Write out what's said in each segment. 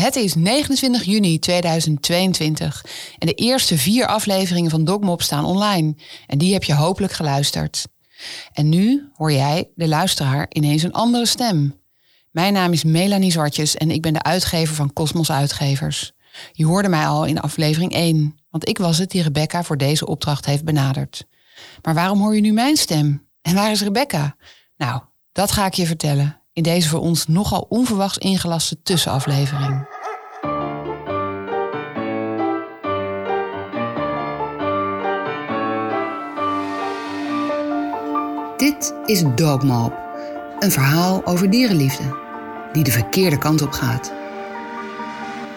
Het is 29 juni 2022 en de eerste vier afleveringen van Dogmop staan online. En die heb je hopelijk geluisterd. En nu hoor jij, de luisteraar, ineens een andere stem. Mijn naam is Melanie Zwartjes en ik ben de uitgever van Cosmos Uitgevers. Je hoorde mij al in aflevering 1, want ik was het die Rebecca voor deze opdracht heeft benaderd. Maar waarom hoor je nu mijn stem? En waar is Rebecca? Nou, dat ga ik je vertellen in deze voor ons nogal onverwachts ingelaste tussenaflevering. Dit is Dogmob, een verhaal over dierenliefde die de verkeerde kant op gaat.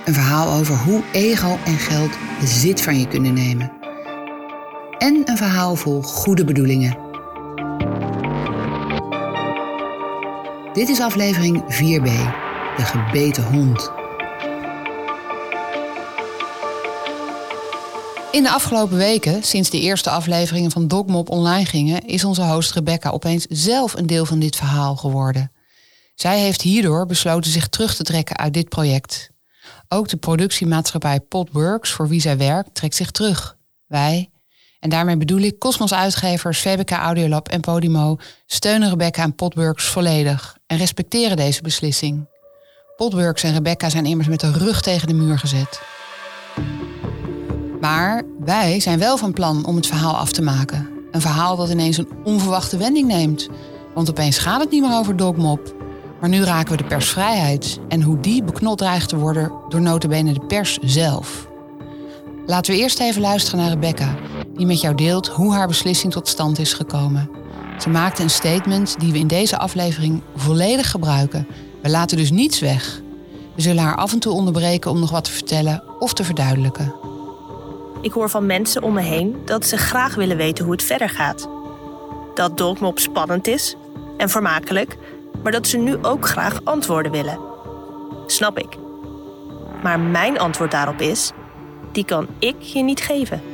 Een verhaal over hoe ego en geld bezit van je kunnen nemen. En een verhaal vol goede bedoelingen Dit is aflevering 4b, de gebeten hond. In de afgelopen weken, sinds de eerste afleveringen van Dogmop online gingen, is onze host Rebecca opeens zelf een deel van dit verhaal geworden. Zij heeft hierdoor besloten zich terug te trekken uit dit project. Ook de productiemaatschappij Podworks, voor wie zij werkt, trekt zich terug. Wij, en daarmee bedoel ik Cosmos uitgevers, VBK Audiolab en Podimo steunen Rebecca en Podworks volledig en respecteren deze beslissing. Podworks en Rebecca zijn immers met de rug tegen de muur gezet. Maar wij zijn wel van plan om het verhaal af te maken. Een verhaal dat ineens een onverwachte wending neemt. Want opeens gaat het niet meer over Dogmop. Maar nu raken we de persvrijheid en hoe die beknot dreigt te worden door notabene de pers zelf. Laten we eerst even luisteren naar Rebecca, die met jou deelt hoe haar beslissing tot stand is gekomen. Ze maakte een statement die we in deze aflevering volledig gebruiken. We laten dus niets weg. We zullen haar af en toe onderbreken om nog wat te vertellen of te verduidelijken. Ik hoor van mensen om me heen dat ze graag willen weten hoe het verder gaat. Dat Dogmop spannend is en vermakelijk, maar dat ze nu ook graag antwoorden willen. Snap ik. Maar mijn antwoord daarop is: die kan ik je niet geven.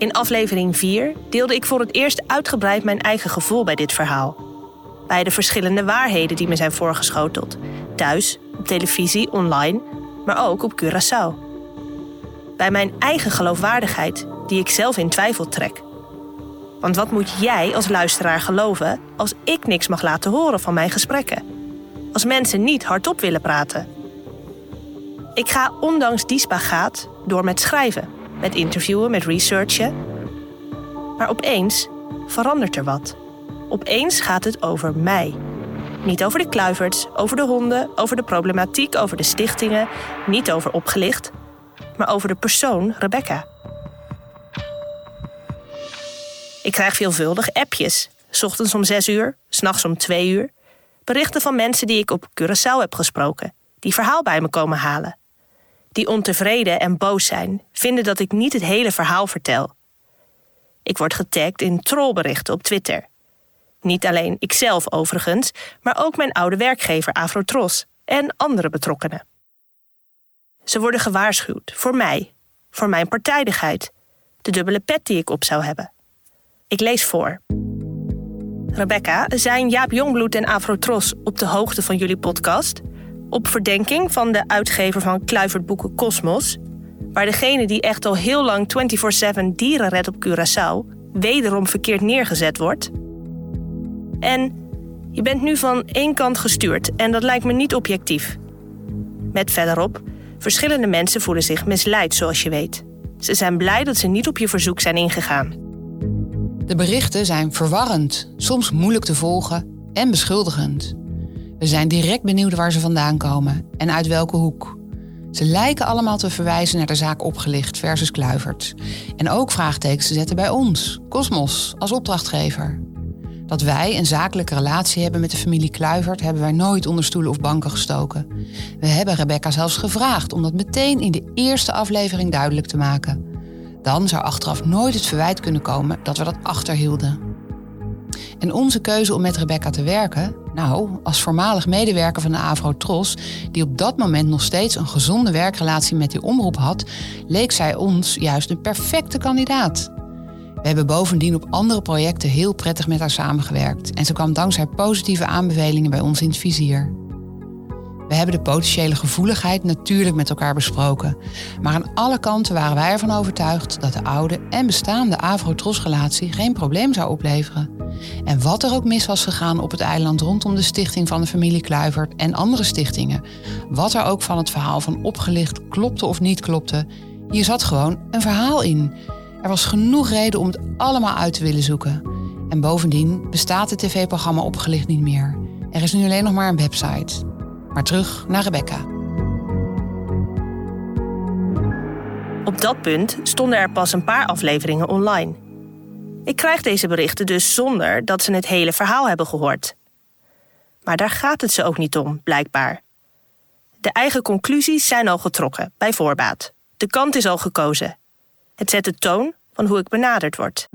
In aflevering 4 deelde ik voor het eerst uitgebreid mijn eigen gevoel bij dit verhaal. Bij de verschillende waarheden die me zijn voorgeschoteld. Thuis, op televisie, online, maar ook op Curaçao. Bij mijn eigen geloofwaardigheid, die ik zelf in twijfel trek. Want wat moet jij als luisteraar geloven als ik niks mag laten horen van mijn gesprekken? Als mensen niet hardop willen praten? Ik ga ondanks die spagaat door met schrijven met interviewen, met researchen. Maar opeens verandert er wat. Opeens gaat het over mij. Niet over de kluiverts, over de honden, over de problematiek, over de stichtingen, niet over opgelicht, maar over de persoon Rebecca. Ik krijg veelvuldig appjes, s ochtends om zes uur, s'nachts om twee uur. Berichten van mensen die ik op Curaçao heb gesproken, die verhaal bij me komen halen die ontevreden en boos zijn, vinden dat ik niet het hele verhaal vertel. Ik word getagd in trollberichten op Twitter. Niet alleen ikzelf overigens, maar ook mijn oude werkgever Afrotros en andere betrokkenen. Ze worden gewaarschuwd voor mij, voor mijn partijdigheid, de dubbele pet die ik op zou hebben. Ik lees voor. Rebecca, zijn Jaap Jongbloed en Afrotros op de hoogte van jullie podcast? Op verdenking van de uitgever van Kluivertboeken Cosmos, waar degene die echt al heel lang 24/7 dieren redt op Curaçao wederom verkeerd neergezet wordt. En je bent nu van één kant gestuurd en dat lijkt me niet objectief. Met verderop, verschillende mensen voelen zich misleid, zoals je weet. Ze zijn blij dat ze niet op je verzoek zijn ingegaan. De berichten zijn verwarrend, soms moeilijk te volgen en beschuldigend. We zijn direct benieuwd waar ze vandaan komen en uit welke hoek. Ze lijken allemaal te verwijzen naar de zaak opgelicht versus Kluivert. En ook vraagtekens te zetten bij ons, Cosmos, als opdrachtgever. Dat wij een zakelijke relatie hebben met de familie Kluivert hebben wij nooit onder stoelen of banken gestoken. We hebben Rebecca zelfs gevraagd om dat meteen in de eerste aflevering duidelijk te maken. Dan zou achteraf nooit het verwijt kunnen komen dat we dat achterhielden. En onze keuze om met Rebecca te werken, nou, als voormalig medewerker van de Avro Tros, die op dat moment nog steeds een gezonde werkrelatie met die omroep had, leek zij ons juist een perfecte kandidaat. We hebben bovendien op andere projecten heel prettig met haar samengewerkt en ze kwam dankzij positieve aanbevelingen bij ons in het vizier. We hebben de potentiële gevoeligheid natuurlijk met elkaar besproken. Maar aan alle kanten waren wij ervan overtuigd dat de oude en bestaande Avro-Tros-relatie geen probleem zou opleveren. En wat er ook mis was gegaan op het eiland rondom de stichting van de familie Kluivert en andere stichtingen, wat er ook van het verhaal van opgelicht klopte of niet klopte, hier zat gewoon een verhaal in. Er was genoeg reden om het allemaal uit te willen zoeken. En bovendien bestaat het tv-programma Opgelicht niet meer. Er is nu alleen nog maar een website. Maar terug naar Rebecca. Op dat punt stonden er pas een paar afleveringen online. Ik krijg deze berichten dus zonder dat ze het hele verhaal hebben gehoord. Maar daar gaat het ze ook niet om, blijkbaar. De eigen conclusies zijn al getrokken, bij voorbaat. De kant is al gekozen. Het zet de toon van hoe ik benaderd word.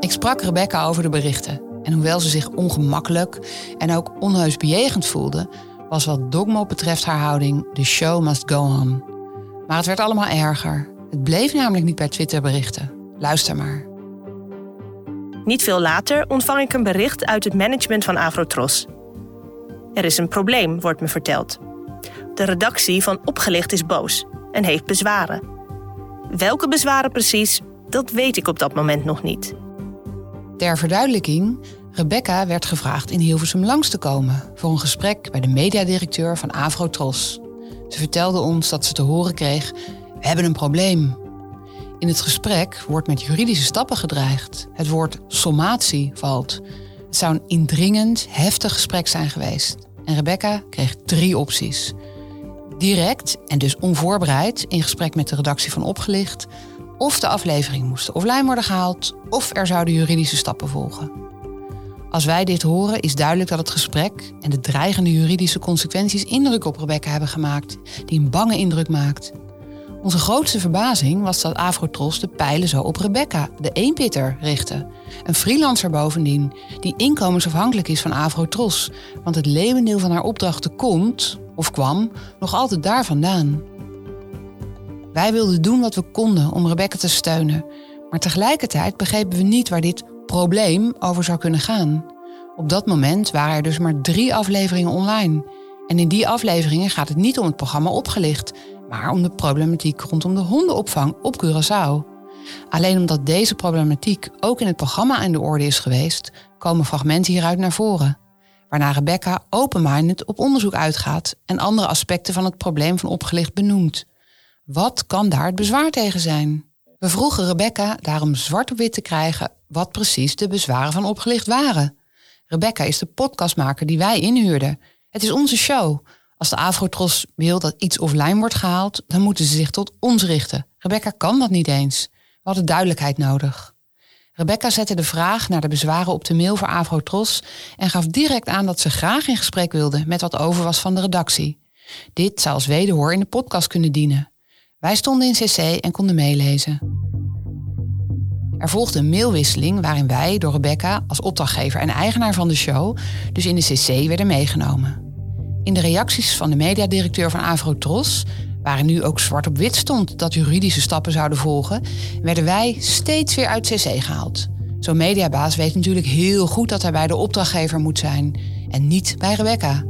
Ik sprak Rebecca over de berichten. En hoewel ze zich ongemakkelijk en ook onheus bejegend voelde, was wat Dogmo betreft haar houding: the show must go on. Maar het werd allemaal erger. Het bleef namelijk niet bij Twitterberichten. Luister maar. Niet veel later ontvang ik een bericht uit het management van Avrotros. Er is een probleem, wordt me verteld. De redactie van Opgelicht is boos en heeft bezwaren. Welke bezwaren precies, dat weet ik op dat moment nog niet. Ter verduidelijking, Rebecca werd gevraagd in Hilversum langs te komen voor een gesprek bij de mediadirecteur van Avrotros. Ze vertelde ons dat ze te horen kreeg: We hebben een probleem. In het gesprek wordt met juridische stappen gedreigd. Het woord sommatie valt. Het zou een indringend, heftig gesprek zijn geweest. En Rebecca kreeg drie opties. Direct en dus onvoorbereid in gesprek met de redactie van Opgelicht, of de aflevering moest offline worden gehaald, of er zouden juridische stappen volgen. Als wij dit horen, is duidelijk dat het gesprek en de dreigende juridische consequenties indruk op Rebecca hebben gemaakt, die een bange indruk maakt. Onze grootste verbazing was dat Avrotros de pijlen zo op Rebecca, de eenpitter, richtte. Een freelancer bovendien, die inkomensafhankelijk is van Avrotros, want het leeuwendeel van haar opdrachten komt, of kwam, nog altijd daar vandaan. Wij wilden doen wat we konden om Rebecca te steunen, maar tegelijkertijd begrepen we niet waar dit probleem over zou kunnen gaan. Op dat moment waren er dus maar drie afleveringen online. En in die afleveringen gaat het niet om het programma opgelicht, maar om de problematiek rondom de hondenopvang op Curaçao. Alleen omdat deze problematiek ook in het programma aan de orde is geweest, komen fragmenten hieruit naar voren. Waarna Rebecca open-minded op onderzoek uitgaat en andere aspecten van het probleem van opgelicht benoemt. Wat kan daar het bezwaar tegen zijn? We vroegen Rebecca daarom zwart op wit te krijgen wat precies de bezwaren van opgelicht waren. Rebecca is de podcastmaker die wij inhuurden. Het is onze show. Als de Afrotros wil dat iets offline wordt gehaald, dan moeten ze zich tot ons richten. Rebecca kan dat niet eens. We hadden duidelijkheid nodig. Rebecca zette de vraag naar de bezwaren op de mail voor Afrotros en gaf direct aan dat ze graag in gesprek wilde met wat over was van de redactie. Dit zou als wederhoor in de podcast kunnen dienen. Wij stonden in CC en konden meelezen. Er volgde een mailwisseling waarin wij door Rebecca als opdrachtgever en eigenaar van de show dus in de CC werden meegenomen. In de reacties van de mediadirecteur van Avrotros, waarin nu ook zwart op wit stond dat juridische stappen zouden volgen, werden wij steeds weer uit CC gehaald. Zo'n mediabaas weet natuurlijk heel goed dat hij bij de opdrachtgever moet zijn en niet bij Rebecca.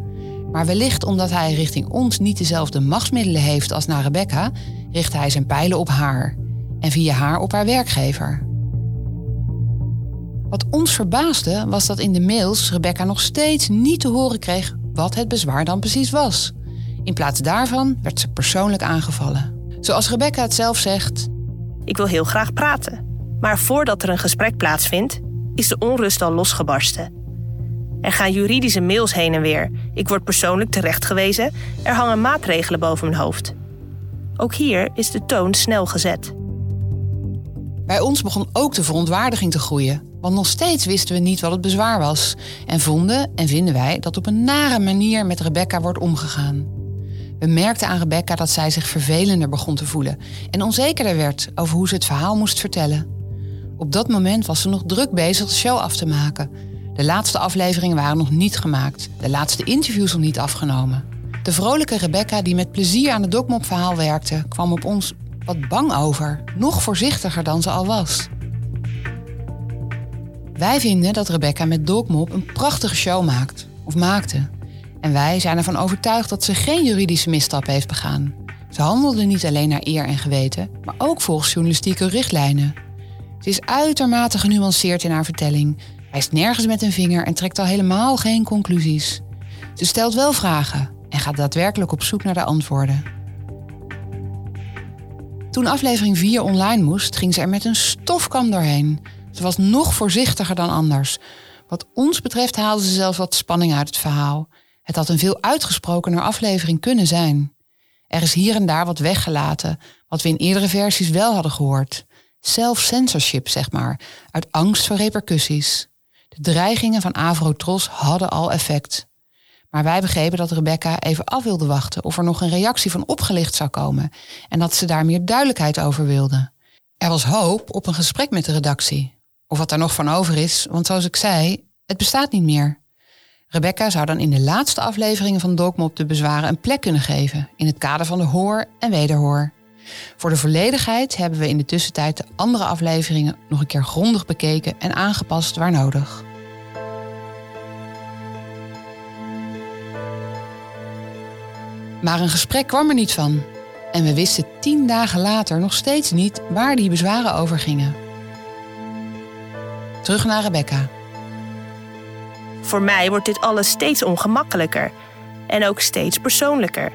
Maar wellicht omdat hij richting ons niet dezelfde machtsmiddelen heeft als naar Rebecca, richt hij zijn pijlen op haar en via haar op haar werkgever. Wat ons verbaasde was dat in de mails Rebecca nog steeds niet te horen kreeg wat het bezwaar dan precies was. In plaats daarvan werd ze persoonlijk aangevallen. Zoals Rebecca het zelf zegt: Ik wil heel graag praten. Maar voordat er een gesprek plaatsvindt, is de onrust al losgebarsten. Er gaan juridische mails heen en weer. Ik word persoonlijk terechtgewezen. Er hangen maatregelen boven mijn hoofd. Ook hier is de toon snel gezet. Bij ons begon ook de verontwaardiging te groeien. Want nog steeds wisten we niet wat het bezwaar was. En vonden en vinden wij dat op een nare manier met Rebecca wordt omgegaan. We merkten aan Rebecca dat zij zich vervelender begon te voelen en onzekerder werd over hoe ze het verhaal moest vertellen. Op dat moment was ze nog druk bezig de show af te maken. De laatste afleveringen waren nog niet gemaakt, de laatste interviews nog niet afgenomen. De vrolijke Rebecca, die met plezier aan het Dokmop-verhaal werkte, kwam op ons wat bang over, nog voorzichtiger dan ze al was. Wij vinden dat Rebecca met Dogmop een prachtige show maakt, of maakte. En wij zijn ervan overtuigd dat ze geen juridische misstap heeft begaan. Ze handelde niet alleen naar eer en geweten, maar ook volgens journalistieke richtlijnen. Ze is uitermate genuanceerd in haar vertelling, wijst nergens met een vinger en trekt al helemaal geen conclusies. Ze stelt wel vragen en gaat daadwerkelijk op zoek naar de antwoorden. Toen aflevering 4 online moest, ging ze er met een stofkam doorheen. Ze was nog voorzichtiger dan anders. Wat ons betreft haalde ze zelfs wat spanning uit het verhaal. Het had een veel uitgesprokener aflevering kunnen zijn. Er is hier en daar wat weggelaten, wat we in eerdere versies wel hadden gehoord. Self-censorship, zeg maar, uit angst voor repercussies. De dreigingen van Avrotros hadden al effect. Maar wij begrepen dat Rebecca even af wilde wachten of er nog een reactie van opgelicht zou komen en dat ze daar meer duidelijkheid over wilde. Er was hoop op een gesprek met de redactie. Of wat daar nog van over is, want zoals ik zei, het bestaat niet meer. Rebecca zou dan in de laatste afleveringen van Dogmop de bezwaren een plek kunnen geven in het kader van de hoor en wederhoor. Voor de volledigheid hebben we in de tussentijd de andere afleveringen nog een keer grondig bekeken en aangepast waar nodig. Maar een gesprek kwam er niet van. En we wisten tien dagen later nog steeds niet waar die bezwaren over gingen. Terug naar Rebecca. Voor mij wordt dit alles steeds ongemakkelijker en ook steeds persoonlijker.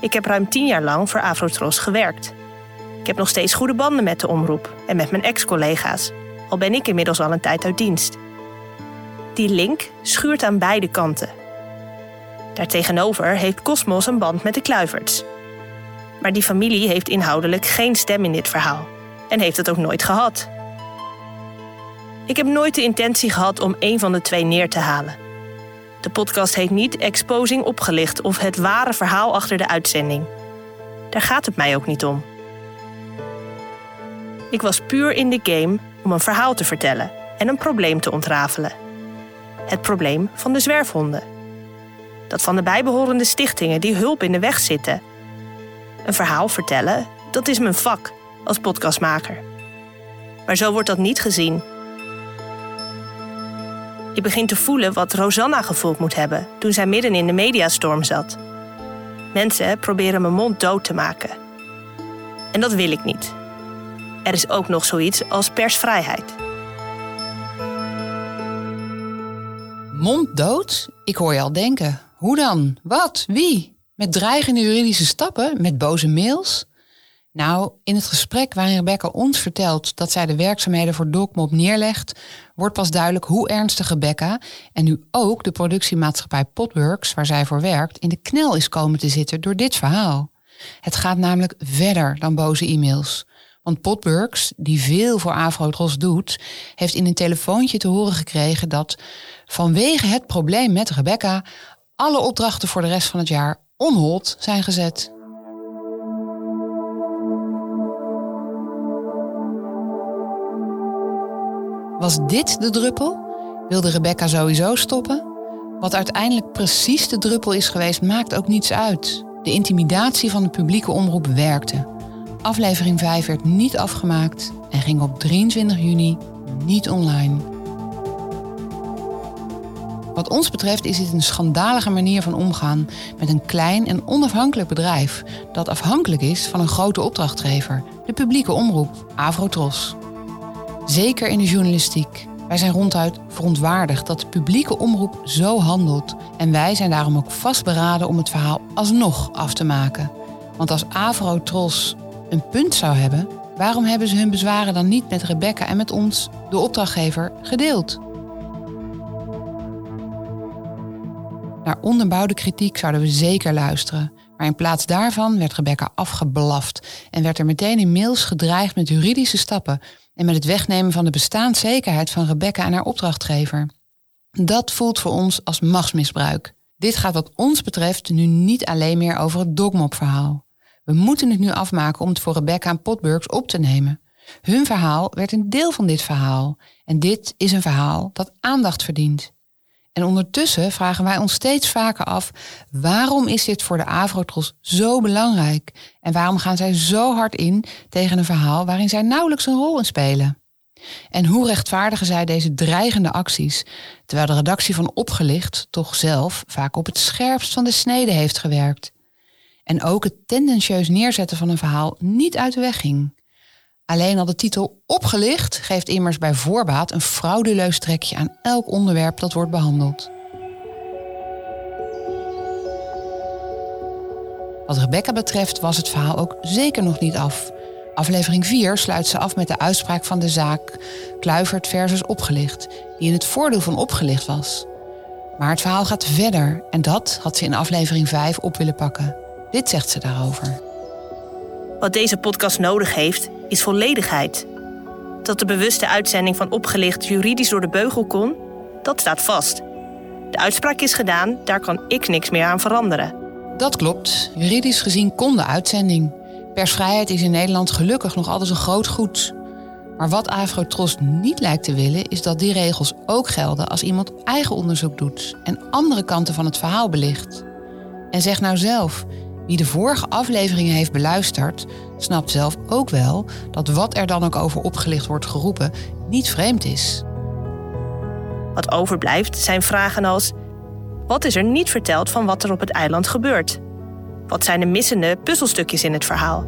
Ik heb ruim tien jaar lang voor Afrotros gewerkt. Ik heb nog steeds goede banden met de omroep en met mijn ex-collega's, al ben ik inmiddels al een tijd uit dienst. Die link schuurt aan beide kanten. Daartegenover heeft Cosmos een band met de Kluiverts. Maar die familie heeft inhoudelijk geen stem in dit verhaal en heeft het ook nooit gehad. Ik heb nooit de intentie gehad om een van de twee neer te halen. De podcast heet niet Exposing opgelicht of het ware verhaal achter de uitzending. Daar gaat het mij ook niet om. Ik was puur in de game om een verhaal te vertellen en een probleem te ontrafelen. Het probleem van de zwerfhonden. Dat van de bijbehorende stichtingen die hulp in de weg zitten. Een verhaal vertellen, dat is mijn vak als podcastmaker. Maar zo wordt dat niet gezien ik begin te voelen wat Rosanna gevoeld moet hebben toen zij midden in de mediastorm zat. Mensen proberen mijn mond dood te maken. En dat wil ik niet. Er is ook nog zoiets als persvrijheid. Mond dood? Ik hoor je al denken. Hoe dan? Wat? Wie? Met dreigende juridische stappen? Met boze mails? Nou, in het gesprek waarin Rebecca ons vertelt dat zij de werkzaamheden voor Dogmop neerlegt, wordt pas duidelijk hoe ernstig Rebecca en nu ook de productiemaatschappij Potworks, waar zij voor werkt, in de knel is komen te zitten door dit verhaal. Het gaat namelijk verder dan boze e-mails. Want Potworks, die veel voor Afrotros doet, heeft in een telefoontje te horen gekregen dat vanwege het probleem met Rebecca alle opdrachten voor de rest van het jaar onhold zijn gezet. Was dit de druppel? Wilde Rebecca sowieso stoppen? Wat uiteindelijk precies de druppel is geweest, maakt ook niets uit. De intimidatie van de publieke omroep werkte. Aflevering 5 werd niet afgemaakt en ging op 23 juni niet online. Wat ons betreft is dit een schandalige manier van omgaan met een klein en onafhankelijk bedrijf dat afhankelijk is van een grote opdrachtgever, de publieke omroep Avrotros. Zeker in de journalistiek. Wij zijn ronduit verontwaardigd dat de publieke omroep zo handelt. En wij zijn daarom ook vastberaden om het verhaal alsnog af te maken. Want als Avro Tros een punt zou hebben, waarom hebben ze hun bezwaren dan niet met Rebecca en met ons, de opdrachtgever, gedeeld? Naar onderbouwde kritiek zouden we zeker luisteren. Maar in plaats daarvan werd Rebecca afgeblaft en werd er meteen in mails gedreigd met juridische stappen en met het wegnemen van de bestaanszekerheid van Rebecca en haar opdrachtgever. Dat voelt voor ons als machtsmisbruik. Dit gaat wat ons betreft nu niet alleen meer over het dogmop-verhaal. We moeten het nu afmaken om het voor Rebecca en Potburgs op te nemen. Hun verhaal werd een deel van dit verhaal. En dit is een verhaal dat aandacht verdient. En ondertussen vragen wij ons steeds vaker af: waarom is dit voor de Avrotros zo belangrijk? En waarom gaan zij zo hard in tegen een verhaal waarin zij nauwelijks een rol in spelen? En hoe rechtvaardigen zij deze dreigende acties, terwijl de redactie van Opgelicht toch zelf vaak op het scherpst van de snede heeft gewerkt? En ook het tendentieus neerzetten van een verhaal niet uit de weg ging. Alleen al de titel Opgelicht geeft immers bij voorbaat een fraudeleus trekje aan elk onderwerp dat wordt behandeld. Wat Rebecca betreft was het verhaal ook zeker nog niet af. Aflevering 4 sluit ze af met de uitspraak van de zaak Kluivert versus Opgelicht, die in het voordeel van Opgelicht was. Maar het verhaal gaat verder en dat had ze in aflevering 5 op willen pakken. Dit zegt ze daarover. Wat deze podcast nodig heeft, is volledigheid. Dat de bewuste uitzending van Opgelicht juridisch door de beugel kon, dat staat vast. De uitspraak is gedaan, daar kan ik niks meer aan veranderen. Dat klopt. Juridisch gezien kon de uitzending. Persvrijheid is in Nederland gelukkig nog altijd een groot goed. Maar wat Afrotros niet lijkt te willen, is dat die regels ook gelden als iemand eigen onderzoek doet en andere kanten van het verhaal belicht. En zeg nou zelf, wie de vorige afleveringen heeft beluisterd, snapt zelf ook wel dat wat er dan ook over opgelicht wordt geroepen niet vreemd is. Wat overblijft zijn vragen als: wat is er niet verteld van wat er op het eiland gebeurt? Wat zijn de missende puzzelstukjes in het verhaal?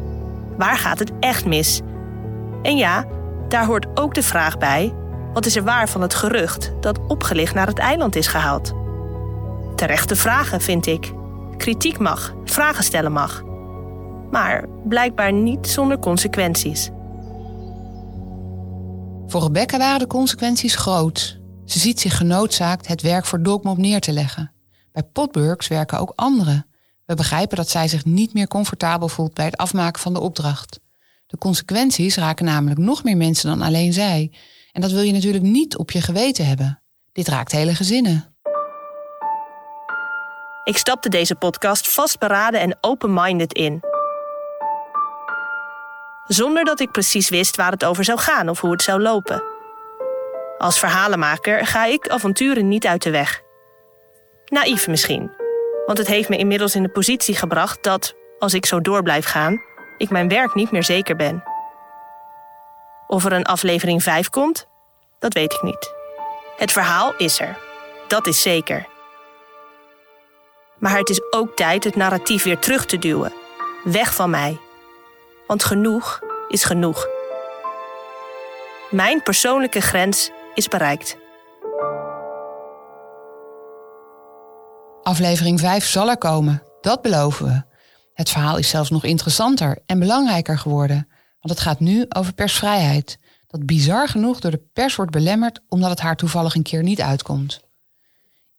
Waar gaat het echt mis? En ja, daar hoort ook de vraag bij: wat is er waar van het gerucht dat opgelicht naar het eiland is gehaald? Terechte vragen, vind ik. Kritiek mag, vragen stellen mag. Maar blijkbaar niet zonder consequenties. Voor Rebecca waren de consequenties groot. Ze ziet zich genoodzaakt het werk voor Dogma neer te leggen. Bij Potburgs werken ook anderen. We begrijpen dat zij zich niet meer comfortabel voelt bij het afmaken van de opdracht. De consequenties raken namelijk nog meer mensen dan alleen zij. En dat wil je natuurlijk niet op je geweten hebben. Dit raakt hele gezinnen. Ik stapte deze podcast vastberaden en open-minded in. Zonder dat ik precies wist waar het over zou gaan of hoe het zou lopen. Als verhalenmaker ga ik avonturen niet uit de weg. Naïef misschien, want het heeft me inmiddels in de positie gebracht dat, als ik zo door blijf gaan, ik mijn werk niet meer zeker ben. Of er een aflevering 5 komt, dat weet ik niet. Het verhaal is er, dat is zeker. Maar het is ook tijd het narratief weer terug te duwen. Weg van mij. Want genoeg is genoeg. Mijn persoonlijke grens is bereikt. Aflevering 5 zal er komen, dat beloven we. Het verhaal is zelfs nog interessanter en belangrijker geworden, want het gaat nu over persvrijheid, dat bizar genoeg door de pers wordt belemmerd omdat het haar toevallig een keer niet uitkomt.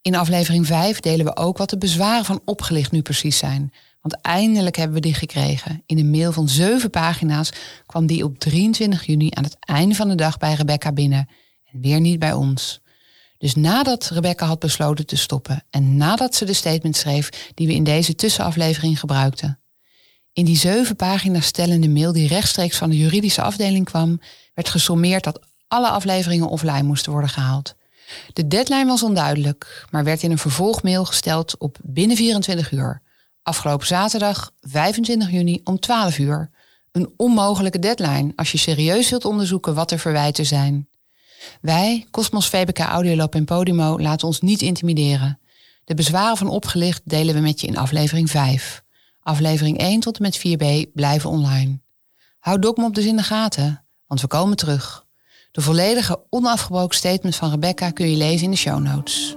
In aflevering 5 delen we ook wat de bezwaren van opgelicht nu precies zijn. Want eindelijk hebben we die gekregen. In een mail van zeven pagina's kwam die op 23 juni aan het einde van de dag bij Rebecca binnen. En weer niet bij ons. Dus nadat Rebecca had besloten te stoppen en nadat ze de statement schreef die we in deze tussenaflevering gebruikten. In die zeven pagina's stellende mail die rechtstreeks van de juridische afdeling kwam, werd gesommeerd dat alle afleveringen offline moesten worden gehaald. De deadline was onduidelijk, maar werd in een vervolgmail gesteld op binnen 24 uur. Afgelopen zaterdag, 25 juni om 12 uur. Een onmogelijke deadline als je serieus wilt onderzoeken wat er verwijten zijn. Wij, Cosmos VBK Audiolab en Podimo, laten ons niet intimideren. De bezwaren van opgelicht delen we met je in aflevering 5. Aflevering 1 tot en met 4b blijven online. Houd Dogmop dus in de gaten, want we komen terug. De volledige onafgebroken statement van Rebecca kun je lezen in de show notes.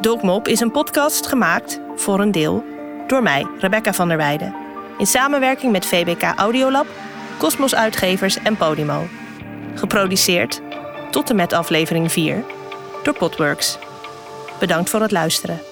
Dogmop is een podcast gemaakt, voor een deel, door mij, Rebecca van der Weijden. In samenwerking met VBK Audiolab, Cosmos Uitgevers en Podimo. Geproduceerd, tot en met aflevering 4, door Podworks. Bedankt voor het luisteren.